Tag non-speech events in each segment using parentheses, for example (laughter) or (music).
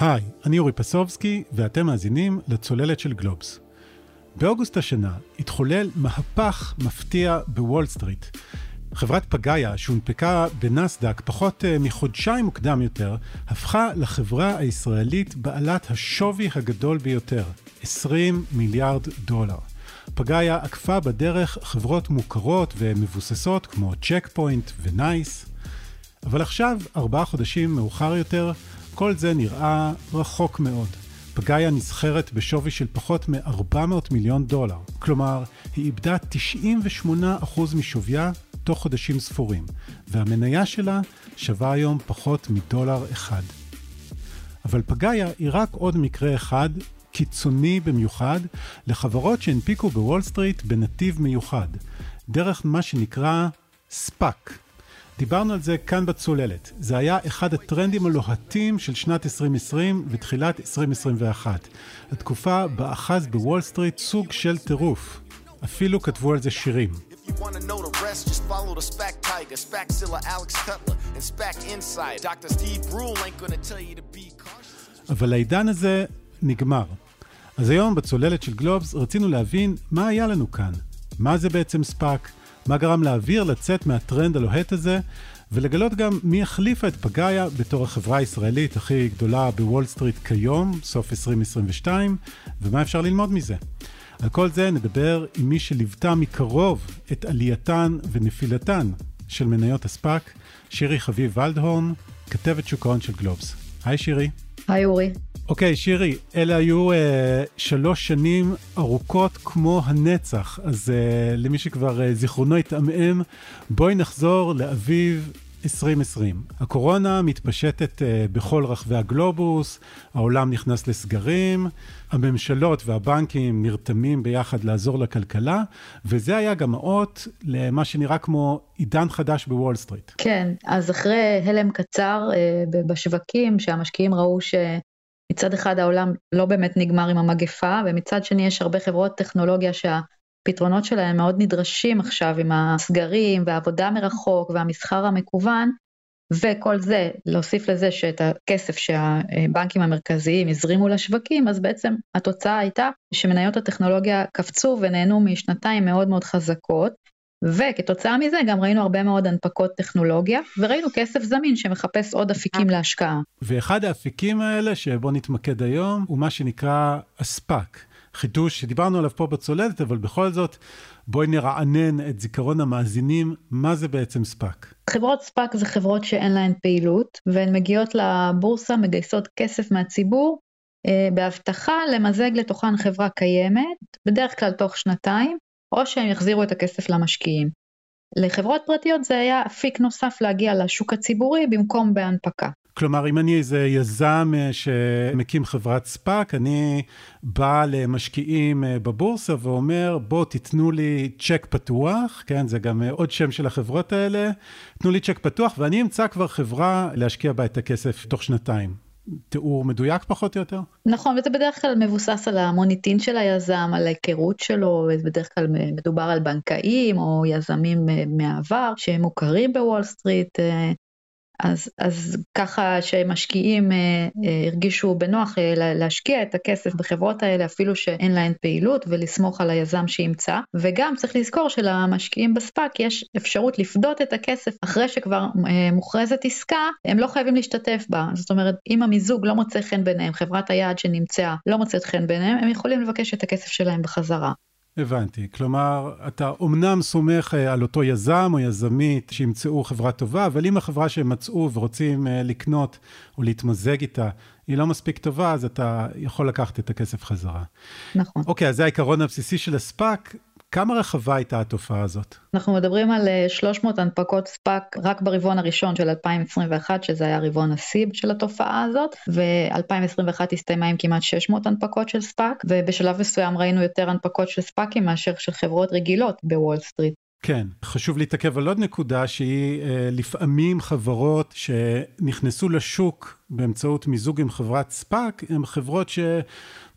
היי, אני אורי פסובסקי, ואתם מאזינים לצוללת של גלובס. באוגוסט השנה התחולל מהפך מפתיע בוול סטריט. חברת פגאיה, שהונפקה בנסדק פחות אה, מחודשיים מוקדם יותר, הפכה לחברה הישראלית בעלת השווי הגדול ביותר, 20 מיליארד דולר. פגאיה עקפה בדרך חברות מוכרות ומבוססות כמו צ'ק פוינט ונייס, אבל עכשיו, ארבעה חודשים מאוחר יותר, כל זה נראה רחוק מאוד. פגאיה נסחרת בשווי של פחות מ-400 מיליון דולר. כלומר, היא איבדה 98% משוויה תוך חודשים ספורים, והמניה שלה שווה היום פחות מדולר אחד. אבל פגאיה היא רק עוד מקרה אחד, קיצוני במיוחד, לחברות שהנפיקו בוול סטריט בנתיב מיוחד, דרך מה שנקרא ספאק, דיברנו על זה כאן בצוללת. זה היה אחד הטרנדים הלוהטים של שנת 2020 ותחילת 2021. התקופה בה אחז בוול סטריט סוג של טירוף. אפילו כתבו על זה שירים. אבל העידן הזה נגמר. אז היום בצוללת של גלובס רצינו להבין מה היה לנו כאן. מה זה בעצם ספאק? מה גרם לאוויר לצאת מהטרנד הלוהט הזה, ולגלות גם מי החליפה את פגאיה בתור החברה הישראלית הכי גדולה בוול סטריט כיום, סוף 2022, ומה אפשר ללמוד מזה. על כל זה נדבר עם מי שליוותה מקרוב את עלייתן ונפילתן של מניות הספאק, שירי חביב ולדהורן, כתבת שוק ההון של גלובס. היי שירי. היי אורי. אוקיי, שירי, אלה היו אה, שלוש שנים ארוכות כמו הנצח, אז אה, למי שכבר אה, זיכרונו התעמעם, בואי נחזור לאביב 2020. הקורונה מתפשטת אה, בכל רחבי הגלובוס, העולם נכנס לסגרים, הממשלות והבנקים נרתמים ביחד לעזור לכלכלה, וזה היה גם האות למה שנראה כמו עידן חדש בוול סטריט. כן, אז אחרי הלם קצר אה, בשווקים, שהמשקיעים ראו ש... מצד אחד העולם לא באמת נגמר עם המגפה, ומצד שני יש הרבה חברות טכנולוגיה שהפתרונות שלהם מאוד נדרשים עכשיו עם הסגרים והעבודה מרחוק והמסחר המקוון, וכל זה, להוסיף לזה שאת הכסף שהבנקים המרכזיים הזרימו לשווקים, אז בעצם התוצאה הייתה שמניות הטכנולוגיה קפצו ונהנו משנתיים מאוד מאוד חזקות, וכתוצאה מזה גם ראינו הרבה מאוד הנפקות טכנולוגיה, וראינו כסף זמין שמחפש עוד אפיקים להשקעה. ואחד האפיקים האלה, שבו נתמקד היום, הוא מה שנקרא הספאק. חידוש שדיברנו עליו פה בצוללת, אבל בכל זאת, בואי נרענן את זיכרון המאזינים, מה זה בעצם ספאק? חברות ספאק זה חברות שאין להן פעילות, והן מגיעות לבורסה, מגייסות כסף מהציבור, אה, בהבטחה למזג לתוכן חברה קיימת, בדרך כלל תוך שנתיים, או שהם יחזירו את הכסף למשקיעים. לחברות פרטיות זה היה אפיק נוסף להגיע לשוק הציבורי במקום בהנפקה. כלומר, אם אני איזה יזם אה, שמקים חברת ספאק, אני בא למשקיעים אה, בבורסה ואומר, בואו תיתנו לי צ'ק פתוח, כן, זה גם אה, עוד שם של החברות האלה, תנו לי צ'ק פתוח ואני אמצא כבר חברה להשקיע בה את הכסף תוך שנתיים. תיאור מדויק פחות או יותר? נכון, וזה בדרך כלל מבוסס על המוניטין של היזם, על ההיכרות שלו, בדרך כלל מדובר על בנקאים או יזמים מהעבר שהם מוכרים בוול סטריט, אז, אז ככה שמשקיעים אה, אה, הרגישו בנוח אה, להשקיע את הכסף בחברות האלה אפילו שאין להן פעילות ולסמוך על היזם שימצא וגם צריך לזכור שלמשקיעים בספאק יש אפשרות לפדות את הכסף אחרי שכבר מוכרזת עסקה הם לא חייבים להשתתף בה זאת אומרת אם המיזוג לא מוצא חן ביניהם חברת היעד שנמצאה לא מוצאת חן ביניהם הם יכולים לבקש את הכסף שלהם בחזרה. הבנתי. כלומר, אתה אומנם סומך אה, על אותו יזם או יזמית שימצאו חברה טובה, אבל אם החברה שהם מצאו ורוצים אה, לקנות או להתמזג איתה, היא לא מספיק טובה, אז אתה יכול לקחת את הכסף חזרה. נכון. אוקיי, אז זה העיקרון הבסיסי של הספאק. כמה רחבה הייתה התופעה הזאת? אנחנו מדברים על 300 אה, הנפקות ספאק רק ברבעון הראשון של 2021, שזה היה רבעון השיא של התופעה הזאת, ו-2021 הסתיימה עם כמעט 600 הנפקות של ספאק, ובשלב מסוים ראינו יותר הנפקות של ספאקים מאשר של חברות רגילות בוול סטריט. כן, חשוב להתעכב על עוד נקודה שהיא אה, לפעמים חברות שנכנסו לשוק באמצעות מיזוג עם חברת ספאק, הן חברות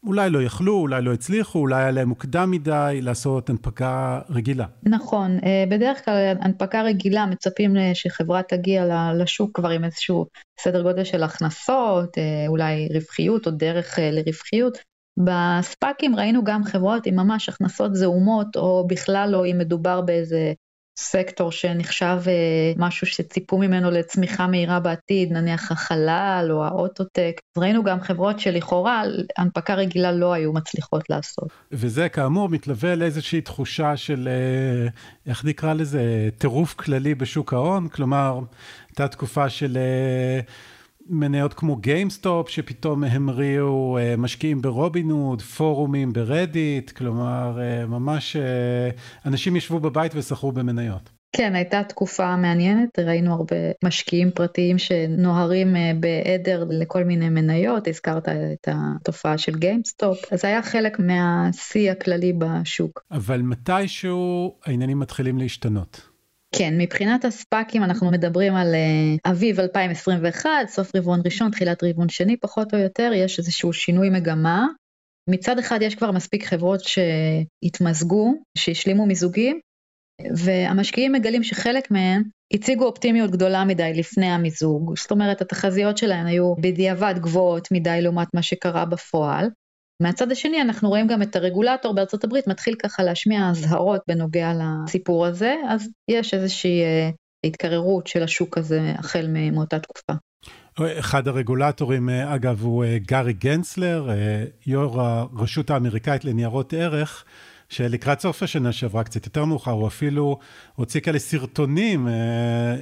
שאולי לא יכלו, אולי לא הצליחו, אולי היה להם מוקדם מדי לעשות הנפקה רגילה. נכון, אה, בדרך כלל הנפקה רגילה מצפים שחברה תגיע לשוק כבר עם איזשהו סדר גודל של הכנסות, אולי רווחיות או דרך לרווחיות. בספאקים ראינו גם חברות עם ממש הכנסות זעומות, או בכלל לא אם מדובר באיזה סקטור שנחשב אה, משהו שציפו ממנו לצמיחה מהירה בעתיד, נניח החלל או האוטוטק. ראינו גם חברות שלכאורה הנפקה רגילה לא היו מצליחות לעשות. וזה כאמור מתלווה לאיזושהי תחושה של, אה, איך נקרא לזה, טירוף כללי בשוק ההון, כלומר, הייתה תקופה של... מניות כמו גיימסטופ שפתאום המריאו, אה, משקיעים ברובין הוד, פורומים ברדיט, כלומר אה, ממש אה, אנשים ישבו בבית וסחרו במניות. כן, הייתה תקופה מעניינת, ראינו הרבה משקיעים פרטיים שנוהרים בעדר לכל מיני מניות, הזכרת את התופעה של גיימסטופ, אז זה היה חלק מהשיא הכללי בשוק. אבל מתישהו העניינים מתחילים להשתנות. כן, מבחינת הספאקים אנחנו מדברים על uh, אביב 2021, סוף רבעון ראשון, תחילת רבעון שני, פחות או יותר, יש איזשהו שינוי מגמה. מצד אחד יש כבר מספיק חברות שהתמזגו, שהשלימו מיזוגים, והמשקיעים מגלים שחלק מהם הציגו אופטימיות גדולה מדי לפני המיזוג, זאת אומרת התחזיות שלהם היו בדיעבד גבוהות מדי לעומת מה שקרה בפועל, מהצד השני אנחנו רואים גם את הרגולטור בארצות הברית מתחיל ככה להשמיע אזהרות בנוגע לסיפור הזה, אז יש איזושהי אה, התקררות של השוק הזה החל מאותה תקופה. אחד הרגולטורים, אה, אגב, הוא אה, גארי גנסלר, יו"ר הרשות האמריקאית לניירות ערך. שלקראת סוף השנה שעברה קצת יותר מאוחר, הוא אפילו הוציא כאלה סרטונים uh,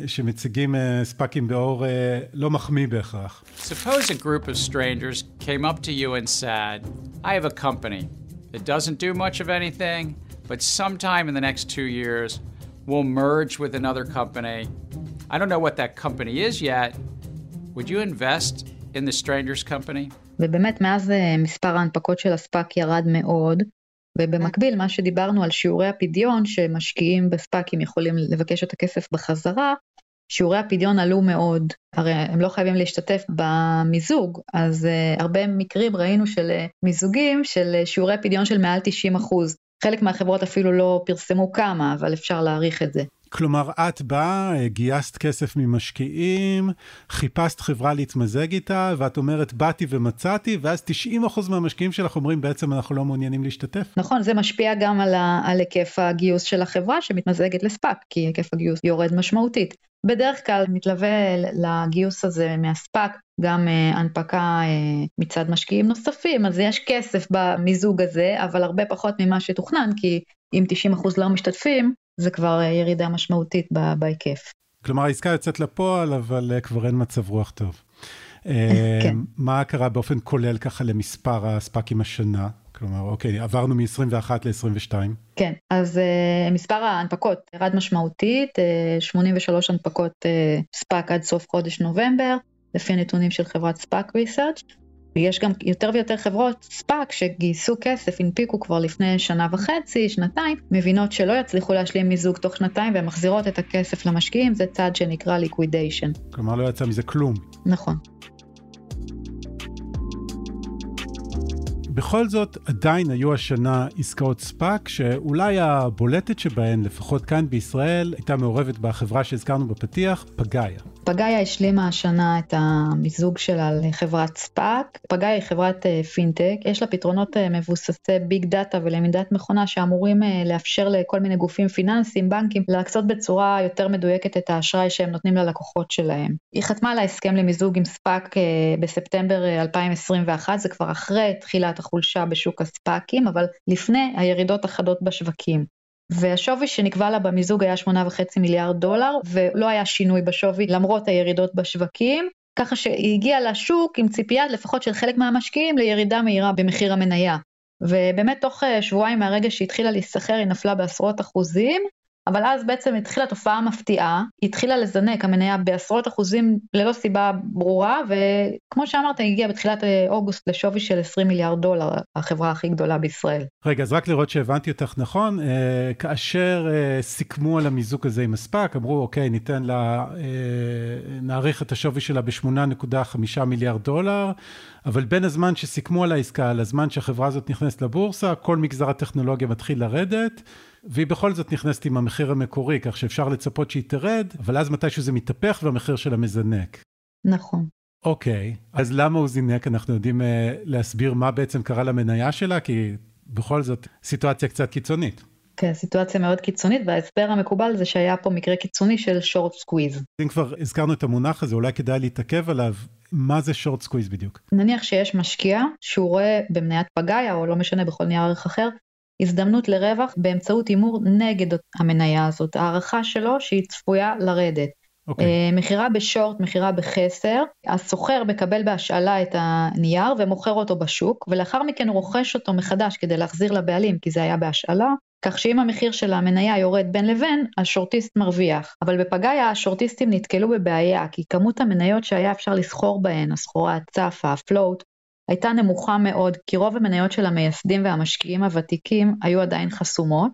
שמציגים uh, ספאקים באור uh, לא מחמיא בהכרח. Suppose a group of strangers came up to you and said, I have a company that doesn't do much of anything, but sometime in the next two years will merge with another company. I don't know what that company is yet. Would you invest in the strangers company? ובאמת מאז מספר ההנפקות של הספאק ירד מאוד, ובמקביל מה שדיברנו על שיעורי הפדיון שמשקיעים בספאקים יכולים לבקש את הכסף בחזרה, שיעורי הפדיון עלו מאוד, הרי הם לא חייבים להשתתף במיזוג, אז uh, הרבה מקרים ראינו של uh, מיזוגים של uh, שיעורי פדיון של מעל 90 אחוז. חלק מהחברות אפילו לא פרסמו כמה, אבל אפשר להעריך את זה. כלומר, את באה, גייסת כסף ממשקיעים, חיפשת חברה להתמזג איתה, ואת אומרת, באתי ומצאתי, ואז 90% מהמשקיעים שלך אומרים, בעצם אנחנו לא מעוניינים להשתתף. נכון, זה משפיע גם על, ה- על היקף הגיוס של החברה שמתמזגת לספאק, כי היקף הגיוס יורד משמעותית. בדרך כלל מתלווה לגיוס הזה מהספאק גם uh, הנפקה uh, מצד משקיעים נוספים, אז יש כסף במיזוג הזה, אבל הרבה פחות ממה שתוכנן, כי אם 90% לא משתתפים, זה כבר אה, ירידה משמעותית בהיקף. כלומר העסקה יוצאת לפועל, אבל אה, כבר אין מצב רוח טוב. (laughs) כן. אה, מה קרה באופן כולל ככה למספר הספאקים השנה? כלומר, אוקיי, עברנו מ-21 ל-22. כן, אז אה, מספר ההנפקות ירד משמעותית, אה, 83 הנפקות אה, ספאק עד סוף חודש נובמבר, לפי הנתונים של חברת SPAC Research. ויש גם יותר ויותר חברות ספאק שגייסו כסף, הנפיקו כבר לפני שנה וחצי, שנתיים, מבינות שלא יצליחו להשלים מיזוג תוך שנתיים והן מחזירות את הכסף למשקיעים, זה צעד שנקרא liquidation. כלומר לא יצא מזה כלום. נכון. בכל זאת, עדיין היו השנה עסקאות ספאק, שאולי הבולטת שבהן, לפחות כאן בישראל, הייתה מעורבת בחברה שהזכרנו בפתיח, פגאיה. פגאיה השלימה השנה את המיזוג שלה לחברת ספאק. פגאיה היא חברת אה, פינטק, יש לה פתרונות אה, מבוססי ביג דאטה ולמידת מכונה שאמורים אה, לאפשר לכל מיני גופים פיננסיים, בנקים, להקצות בצורה יותר מדויקת את האשראי שהם נותנים ללקוחות שלהם. היא חתמה על ההסכם למיזוג עם ספאק בספטמבר 2021, זה כבר אחרי תחילת החולשה בשוק הספאקים, אבל לפני הירידות החדות בשווקים. והשווי שנקבע לה במיזוג היה 8.5 מיליארד דולר, ולא היה שינוי בשווי למרות הירידות בשווקים, ככה שהיא הגיעה לשוק עם ציפייה לפחות של חלק מהמשקיעים לירידה מהירה במחיר המניה. ובאמת תוך אה, שבועיים מהרגע שהתחילה להיסחר היא נפלה בעשרות אחוזים, אבל אז בעצם התחילה תופעה מפתיעה, התחילה לזנק המניה בעשרות אחוזים ללא סיבה ברורה, וכמו שאמרת, היא הגיעה בתחילת אה, אוגוסט לשווי של 20 מיליארד דולר, החברה הכי גדולה בישראל. רגע, אז רק לראות שהבנתי אותך נכון, אה, כאשר אה, סיכמו על המיזוג הזה עם הספאק, אמרו, אוקיי, ניתן לה, נעריך את השווי שלה ב-8.5 מיליארד דולר, אבל בין הזמן שסיכמו על העסקה לזמן שהחברה הזאת נכנסת לבורסה, כל מגזר הטכנולוגיה מתחיל לרדת. והיא בכל זאת נכנסת עם המחיר המקורי, כך שאפשר לצפות שהיא תרד, אבל אז מתישהו זה מתהפך והמחיר שלה מזנק. נכון. אוקיי, אז למה הוא זינק? אנחנו יודעים אה, להסביר מה בעצם קרה למניה שלה? כי בכל זאת סיטואציה קצת קיצונית. כן, סיטואציה מאוד קיצונית, וההסבר המקובל זה שהיה פה מקרה קיצוני של short squeeze. אם כבר הזכרנו את המונח הזה, אולי כדאי להתעכב עליו. מה זה short squeeze בדיוק? נניח שיש משקיע שהוא רואה במניית פגאיה, או לא משנה בכל נייר ערך אחר, הזדמנות לרווח באמצעות הימור נגד המניה הזאת, הערכה שלו שהיא צפויה לרדת. אוקיי. אוקיי. אה, מכירה בשורט, מכירה בחסר, הסוחר מקבל בהשאלה את הנייר ומוכר אותו בשוק, ולאחר מכן הוא רוכש אותו מחדש כדי להחזיר לבעלים, כי זה היה בהשאלה, כך שאם המחיר של המניה יורד בין לבין, השורטיסט מרוויח. אבל בפגאיה השורטיסטים נתקלו בבעיה, כי כמות המניות שהיה אפשר לסחור בהן, הסחורה הצפה, הפלוט, הייתה נמוכה מאוד, כי רוב המניות של המייסדים והמשקיעים הוותיקים היו עדיין חסומות,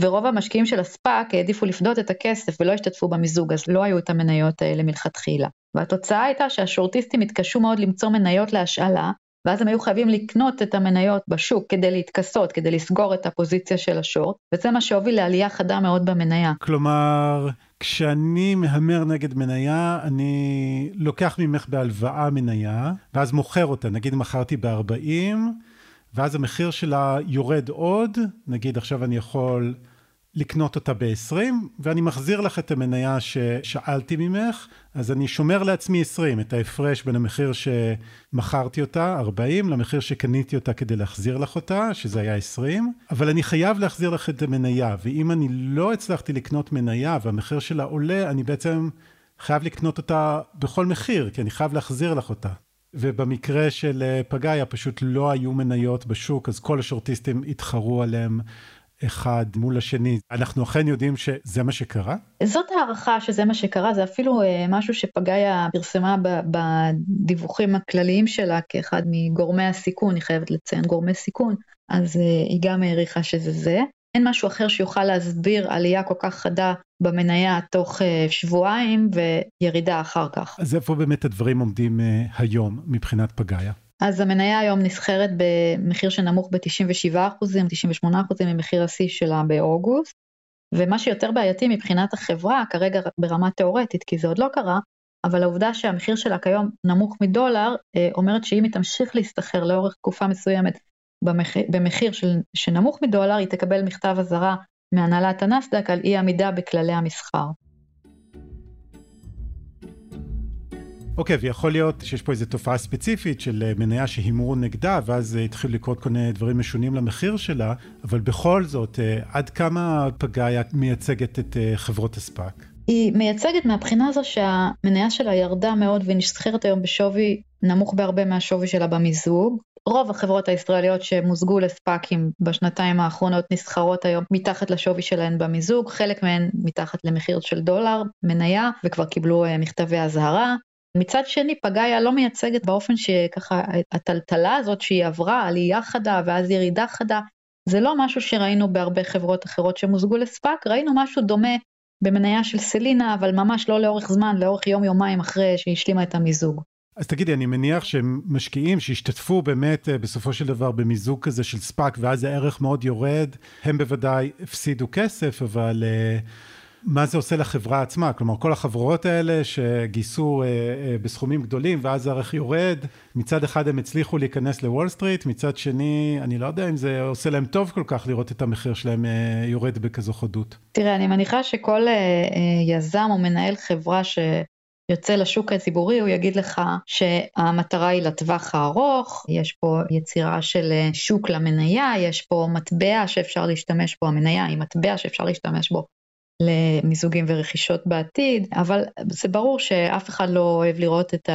ורוב המשקיעים של הספאק העדיפו לפדות את הכסף ולא השתתפו במיזוג, אז לא היו את המניות האלה מלכתחילה. והתוצאה הייתה שהשורטיסטים התקשו מאוד למצוא מניות להשאלה, ואז הם היו חייבים לקנות את המניות בשוק כדי להתכסות, כדי לסגור את הפוזיציה של השורט, וזה מה שהוביל לעלייה חדה מאוד במניה. כלומר, כשאני מהמר נגד מניה, אני לוקח ממך בהלוואה מניה, ואז מוכר אותה, נגיד מכרתי ב-40, ואז המחיר שלה יורד עוד, נגיד עכשיו אני יכול לקנות אותה ב-20, ואני מחזיר לך את המניה ששאלתי ממך, אז אני שומר לעצמי 20, את ההפרש בין המחיר שמכרתי אותה, 40, למחיר שקניתי אותה כדי להחזיר לך אותה, שזה היה 20, אבל אני חייב להחזיר לך את המניה, ואם אני לא הצלחתי לקנות מניה והמחיר שלה עולה, אני בעצם חייב לקנות אותה בכל מחיר, כי אני חייב להחזיר לך אותה. ובמקרה של אה, פגאיה פשוט לא היו מניות בשוק, אז כל השורטיסטים התחרו עליהם אחד מול השני. אנחנו אכן יודעים שזה מה שקרה? זאת הערכה שזה מה שקרה, זה אפילו אה, משהו שפגאיה פרסמה בדיווחים הכלליים שלה כאחד מגורמי הסיכון, היא חייבת לציין גורמי סיכון, אז אה, היא גם העריכה שזה זה. אין משהו אחר שיוכל להסביר עלייה כל כך חדה במניה תוך אה, שבועיים וירידה אחר כך. אז איפה באמת הדברים עומדים היום מבחינת פגאיה? אז המניה היום נסחרת במחיר שנמוך ב-97%, 98% ממחיר השיא שלה באוגוסט, ומה שיותר בעייתי מבחינת החברה, כרגע ברמה תאורטית, כי זה עוד לא קרה, אבל העובדה שהמחיר שלה כיום נמוך מדולר, אה, אומרת שאם היא תמשיך להסתחר לאורך תקופה מסוימת במחיר, במחיר של, שנמוך מדולר, היא תקבל מכתב אזהרה מהנהלת הנסדק על אי עמידה בכללי המסחר. אוקיי, okay, ויכול להיות שיש פה איזו תופעה ספציפית של אה, מניה שהימרו נגדה, ואז אה, התחילו לקרות כל מיני דברים משונים למחיר שלה, אבל בכל זאת, אה, עד כמה פגאיה מייצגת את חברות הספאק? היא מייצגת מהבחינה הזו שהמניה שלה ירדה מאוד והיא נסחרת היום בשווי נמוך בהרבה מהשווי שלה במיזוג. רוב החברות הישראליות שמוזגו לספאקים בשנתיים האחרונות נסחרות היום מתחת לשווי שלהן במיזוג, חלק מהן מתחת למחיר של דולר, מניה, וכבר קיבלו מכתבי אזהרה. מצד שני פגאיה לא מייצגת באופן שככה הטלטלה הזאת שהיא עברה, עלייה חדה ואז ירידה חדה, זה לא משהו שראינו בהרבה חברות אחרות שמוזגו לספאק, ראינו משהו דומה במניה של סלינה, אבל ממש לא לאורך זמן, לאורך יום יומיים אחרי שהיא השלימה את המיזוג. אז תגידי, אני מניח שמשקיעים שהשתתפו באמת אה, בסופו של דבר במיזוג כזה של ספאק, ואז הערך מאוד יורד, הם בוודאי הפסידו כסף, אבל... Uh... מה זה עושה לחברה עצמה? כלומר, כל החברות האלה שגייסו אה, אה, בסכומים גדולים ואז הערך יורד, מצד אחד הם הצליחו להיכנס לוול סטריט, מצד שני, אני לא יודע אם זה עושה להם טוב כל כך לראות את המחיר שלהם אה, יורד בכזו חדות. תראה, אני מניחה שכל אה, אה, יזם או מנהל חברה ש... יוצא לשוק הציבורי, הוא יגיד לך שהמטרה היא לטווח הארוך, יש פה יצירה של אה, שוק למניה, יש פה מטבע שאפשר להשתמש בו, המניה היא מטבע שאפשר להשתמש בו למיזוגים ורכישות בעתיד, אבל זה ברור שאף אחד לא אוהב לראות את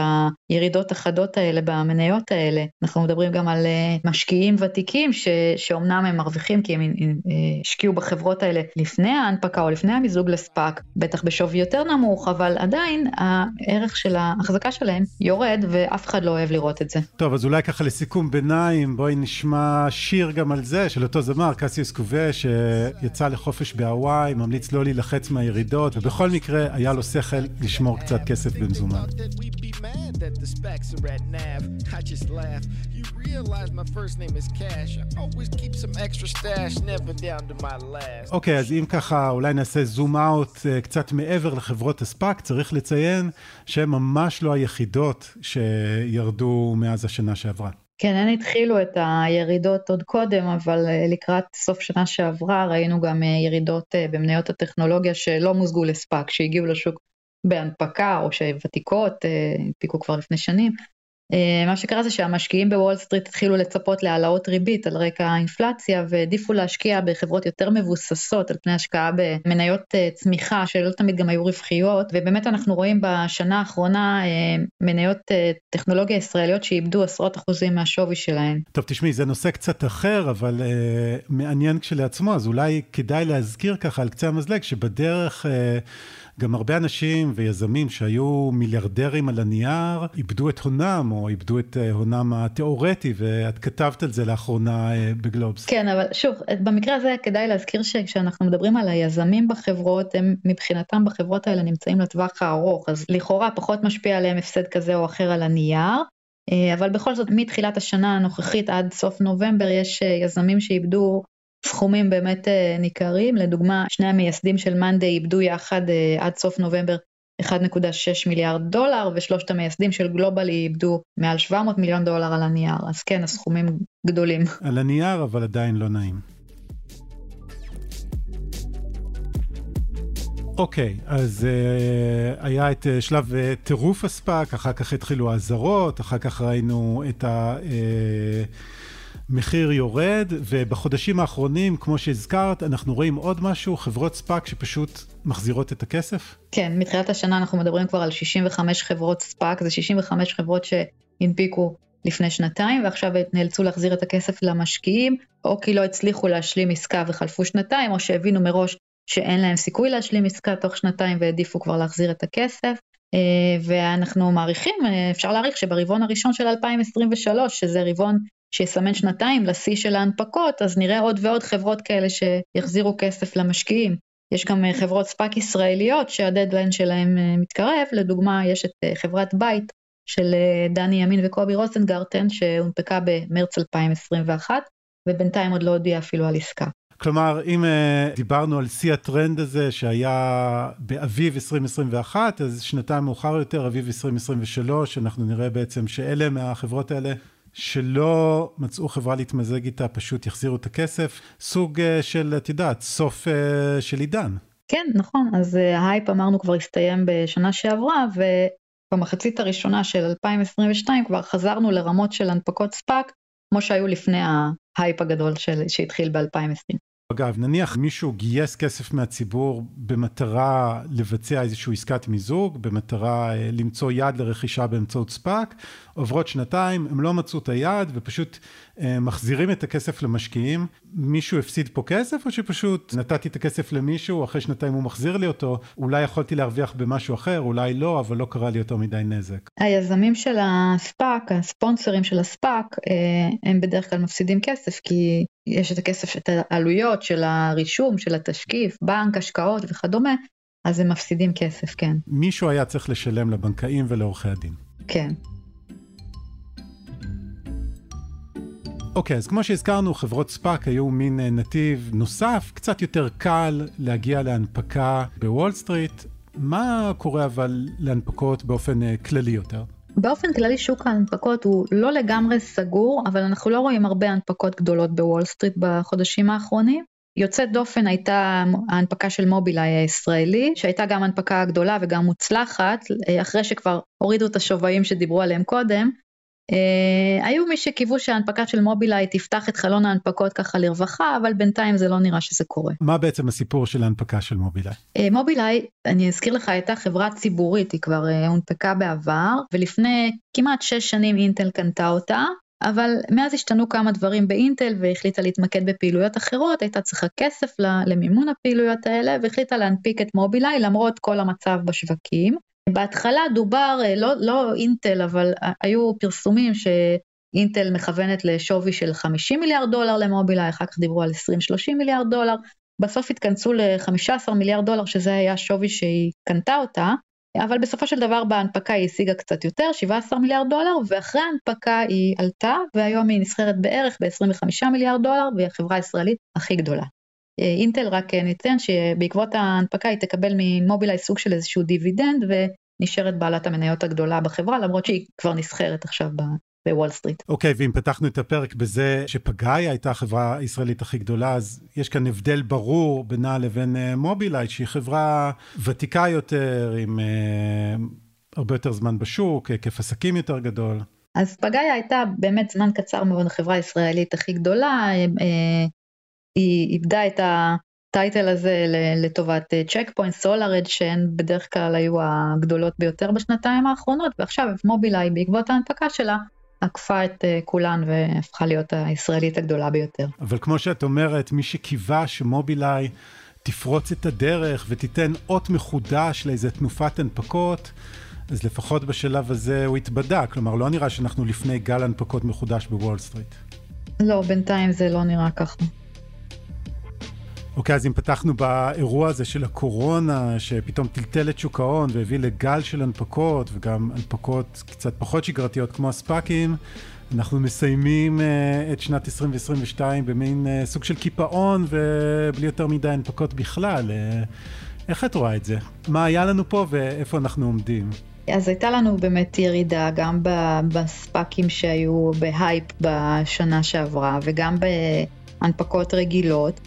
הירידות החדות האלה במניות האלה. אנחנו מדברים גם על אה, משקיעים ותיקים ש, שאומנם הם מרוויחים כי הם אה, השקיעו בחברות האלה לפני ההנפקה או לפני המיזוג לספאק, בטח בשווי יותר נמוך, אבל עדיין הערך של ההחזקה שלהם יורד ואף אחד לא אוהב לראות את זה. טוב, אז אולי ככה לסיכום ביניים, בואי נשמע שיר גם על זה, של אותו זמר, קסיוס קובה, שיצא לחופש בהוואי, ממליץ לא להילחץ מהירידות, ובכל מקרה היה לו שכל לשמור קצת כסף במזומן. אוקיי, אז אם ככה, אולי נעשה זום אאוט אה, קצת מעבר לחברות הספאק, צריך לציין שהן ממש לא היחידות שירדו מאז השנה שעברה. כן, הן התחילו את הירידות עוד קודם, אבל אה, לקראת סוף שנה שעברה ראינו גם אה, ירידות אה, במניות הטכנולוגיה שלא מוזגו לספאק, שהגיעו לשוק בהנפקה או שוותיקות, הנפיקו כבר לפני שנים, מה שקרה זה שהמשקיעים בוול סטריט התחילו לצפות להעלאות ריבית על רקע האינפלציה והעדיפו להשקיע בחברות יותר מבוססות על פני השקעה במניות אה, צמיחה שלא תמיד גם היו רווחיות ובאמת אנחנו רואים בשנה האחרונה אה, מניות טכנולוגיה ישראליות שאיבדו עשרות אחוזים מהשווי שלהן. טוב תשמעי זה נושא קצת אחר אבל uh, מעניין כשלעצמו אז אולי כדאי להזכיר ככה על קצה המזלג שבדרך uh, גם הרבה אנשים ויזמים שהיו מיליארדרים על הנייר, איבדו את הונם, או איבדו את אה, הונם התיאורטי, ואת כתבת על זה לאחרונה אה, בגלובס. כן, אבל שוב, במקרה הזה כדאי להזכיר שכשאנחנו מדברים על היזמים בחברות, הם מבחינתם בחברות האלה נמצאים לטווח הארוך, אז לכאורה פחות משפיע עליהם הפסד כזה או אחר על הנייר. אה, אבל בכל זאת מתחילת השנה הנוכחית עד סוף נובמבר יש יזמים שאיבדו סכומים באמת אה, ניכרים, לדוגמה שני המייסדים של מאנדיי איבדו יחד אה, עד סוף נובמבר 1.6 מיליארד דולר ושלושת המייסדים של גלובלי איבדו מעל 700 מיליון דולר על הנייר, אז כן הסכומים גדולים. (laughs) על הנייר אבל עדיין לא נעים. אוקיי, okay, אז uh, היה את uh, שלב uh, טירוף הספאק, אחר כך התחילו האזהרות, אחר כך ראינו את ה... Uh, מחיר יורד, ובחודשים האחרונים, כמו שהזכרת, אנחנו רואים עוד משהו, חברות ספאק שפשוט מחזירות את הכסף? כן, מתחילת השנה אנחנו מדברים כבר על 65 חברות ספאק, זה 65 חברות שהנפיקו לפני שנתיים, ועכשיו נאלצו להחזיר את הכסף למשקיעים, או כי לא הצליחו להשלים עסקה וחלפו שנתיים, או שהבינו מראש שאין להם סיכוי להשלים עסקה תוך שנתיים והעדיפו כבר להחזיר את הכסף. אה, ואנחנו מעריכים, אה, אפשר להעריך שברבעון הראשון של 2023, שזה רבעון שיסמן שנתיים לשיא של ההנפקות, אז נראה עוד ועוד חברות כאלה שיחזירו כסף למשקיעים. יש גם אה, חברות ספאק ישראליות שהדדליין שלהם אה, מתקרב, לדוגמה יש את אה, חברת בית של דני ימין וקובי רוזנגרטן שהונפקה במרץ 2021 ובינתיים עוד לא הודיע אפילו על עסקה. כלומר, אם uh, דיברנו על שיא הטרנד הזה שהיה באביב 2021, אז שנתיים מאוחר יותר, אביב 2023, אנחנו נראה בעצם שאלה מהחברות האלה שלא מצאו חברה להתמזג איתה, פשוט יחזירו את הכסף. סוג אה, של, את יודעת, סוף אה, של עידן. כן, נכון. אז אה, ההייפ אמרנו כבר הסתיים בשנה שעברה, ובמחצית הראשונה של 2022 כבר חזרנו לרמות של הנפקות ספאק, כמו שהיו לפני ההייפ הגדול של, שהתחיל ב-2020. אגב, נניח מישהו גייס כסף מהציבור במטרה לבצע איזושהי עסקת מיזוג, במטרה למצוא יעד לרכישה באמצעות ספאק, עוברות שנתיים, הם לא מצאו את היעד ופשוט אה, מחזירים את הכסף למשקיעים. מישהו הפסיד פה כסף או שפשוט נתתי את הכסף למישהו, אחרי שנתיים הוא מחזיר לי אותו, אולי יכולתי להרוויח במשהו אחר, אולי לא, אבל לא קרה לי יותר מדי נזק. היזמים של הספאק, הספונסרים של הספאק, אה, הם בדרך כלל מפסידים כסף כי יש את הכסף, את העלויות של הרישום, של התשקיף, בנק, השקעות וכדומה, אז הם מפסידים כסף, כן. מישהו היה צריך לשלם לבנקאים ולעורכי הדין. כן. אוקיי, אוקיי, אז כמו שהזכרנו, חברות ספאק היו מין אה, נתיב נוסף, קצת יותר קל להגיע להנפקה בוול סטריט. מה קורה אבל להנפקות באופן אה, כללי יותר? באופן כללי שוק ההנפקות הוא לא לגמרי סגור, אבל אנחנו לא רואים הרבה הנפקות גדולות בוול סטריט בחודשים האחרונים. יוצאת דופן הייתה ההנפקה של מובילאיי הישראלי, שהייתה גם הנפקה גדולה וגם מוצלחת, אה, אחרי שכבר הורידו את השווים שדיברו עליהם קודם, היו מי שקיוו שההנפקה של מובילאיי תפתח את חלון ההנפקות ככה לרווחה, אבל בינתיים זה לא נראה שזה קורה. מה בעצם הסיפור של ההנפקה של מובילאיי? Uh, מובילאיי, אני אזכיר לך, הייתה חברה ציבורית, היא כבר uh, הונפקה בעבר, ולפני כמעט שש שנים אינטל קנתה אותה, אבל מאז השתנו כמה דברים באינטל והחליטה להתמקד בפעילויות אחרות, הייתה צריכה כסף למימון הפעילויות האלה והחליטה להנפיק את מובילאיי למרות כל המצב בשווקים. בהתחלה דובר, אה, לא, לא אינטל, אבל היו פרסומים שאינטל מכוונת לשווי של 50 מיליארד דולר למובילאיי, אחר כך דיברו על 20-30 מיליארד דולר, בסוף התכנסו ל-15 מיליארד דולר, שזה היה השווי שהיא קנתה אותה, אבל בסופו של דבר בהנפקה היא השיגה קצת יותר, 17 מיליארד דולר, ואחרי ההנפקה היא עלתה, והיום היא נסחרת בערך ב-25 מיליארד דולר, והיא החברה הישראלית הכי גדולה. אה, אינטל רק אה, ניתן שבעקבות ההנפקה היא תקבל ממובילאיי סוג של איזשהו דיבידנד ונשארת בעלת המניות הגדולה בחברה למרות שהיא כבר נסחרת עכשיו בוול סטריט. אוקיי, ואם פתחנו את הפרק בזה שפגאיה הייתה החברה הישראלית הכי גדולה, אז יש כאן הבדל ברור בינה לבין אה, מובילאיי, שהיא חברה ותיקה יותר, עם אה, הרבה יותר זמן בשוק, היקף עסקים יותר גדול. אז פגאיה הייתה באמת זמן קצר מאוד החברה הישראלית הכי גדולה, היא איבדה את ה title הזה לטובת צ'ק פוינט, סולאראדג', שהן בדרך כלל היו הגדולות ביותר בשנתיים האחרונות, ועכשיו מובילאיי בעקבות ההנפקה שלה עקפה את אה, כולן והפכה להיות הישראלית הגדולה ביותר. אבל כמו שאת אומרת, מי שקיווה שמובילאיי תפרוץ את הדרך ותיתן אות מחודש לאיזה תנופת הנפקות, אז לפחות בשלב הזה הוא התבדה, כלומר לא נראה שאנחנו לפני גל הנפקות מחודש בוול סטריט. לא, בינתיים זה לא נראה ככה. אוקיי, אז אם פתחנו באירוע הזה של הקורונה, שפתאום טלטל את שוק ההון והביא לגל של הנפקות, וגם הנפקות קצת פחות שגרתיות כמו הספאקים, אנחנו מסיימים uh, את שנת 2022 במין uh, סוג של קיפאון ובלי יותר מדי הנפקות בכלל. Uh, איך את רואה את זה? מה היה לנו פה ואיפה אנחנו עומדים? אז הייתה לנו באמת ירידה גם בספאקים שהיו בהייפ בשנה שעברה וגם בהנפקות רגילות.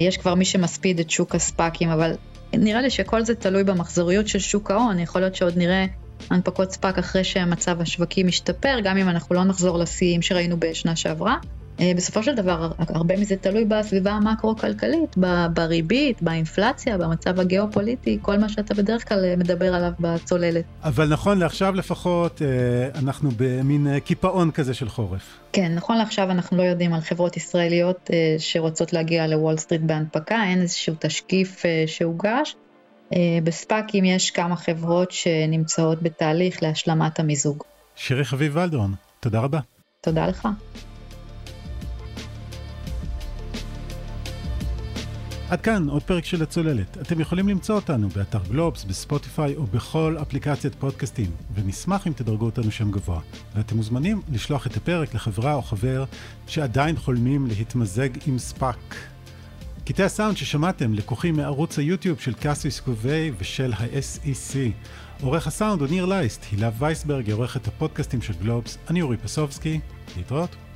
יש כבר מי שמספיד את שוק הספאקים, אבל נראה לי שכל זה תלוי במחזוריות של שוק ההון, יכול להיות שעוד נראה הנפקות ספאק אחרי שהמצב בשווקים ישתפר, גם אם אנחנו לא נחזור לשיאים שראינו בשנה שעברה. אה, בסופו של דבר, הרבה מזה תלוי בסביבה המקרו-כלכלית, בריבית, באינפלציה, במצב הגיאופוליטי, כל מה שאתה בדרך כלל אה, מדבר עליו בצוללת. אבל נכון לעכשיו לפחות, אה, אנחנו במין קיפאון כזה של חורף. כן, נכון לעכשיו אנחנו לא יודעים על חברות ישראליות שרוצות להגיע לוול סטריט בהנפקה, אין איזשהו תשקיף שהוגש. בספאקים יש כמה חברות שנמצאות בתהליך להשלמת המיזוג. שירי חביב ולדהורן, תודה רבה. תודה לך. עד כאן עוד פרק של הצוללת. אתם יכולים למצוא אותנו באתר גלובס, בספוטיפיי או בכל אפליקציית פודקאסטים, ונשמח אם תדרגו אותנו שם גבוה. ואתם מוזמנים לשלוח את הפרק לחברה או חבר שעדיין חולמים להתמזג עם ספאק. קטעי הסאונד ששמעתם לקוחים מערוץ היוטיוב של קאסיס קובי ושל ה-SEC. עורך הסאונד הוא ניר לייסט, הילה וייסברג עורכת הפודקאסטים של גלובס, אני אורי פסובסקי, להתראות.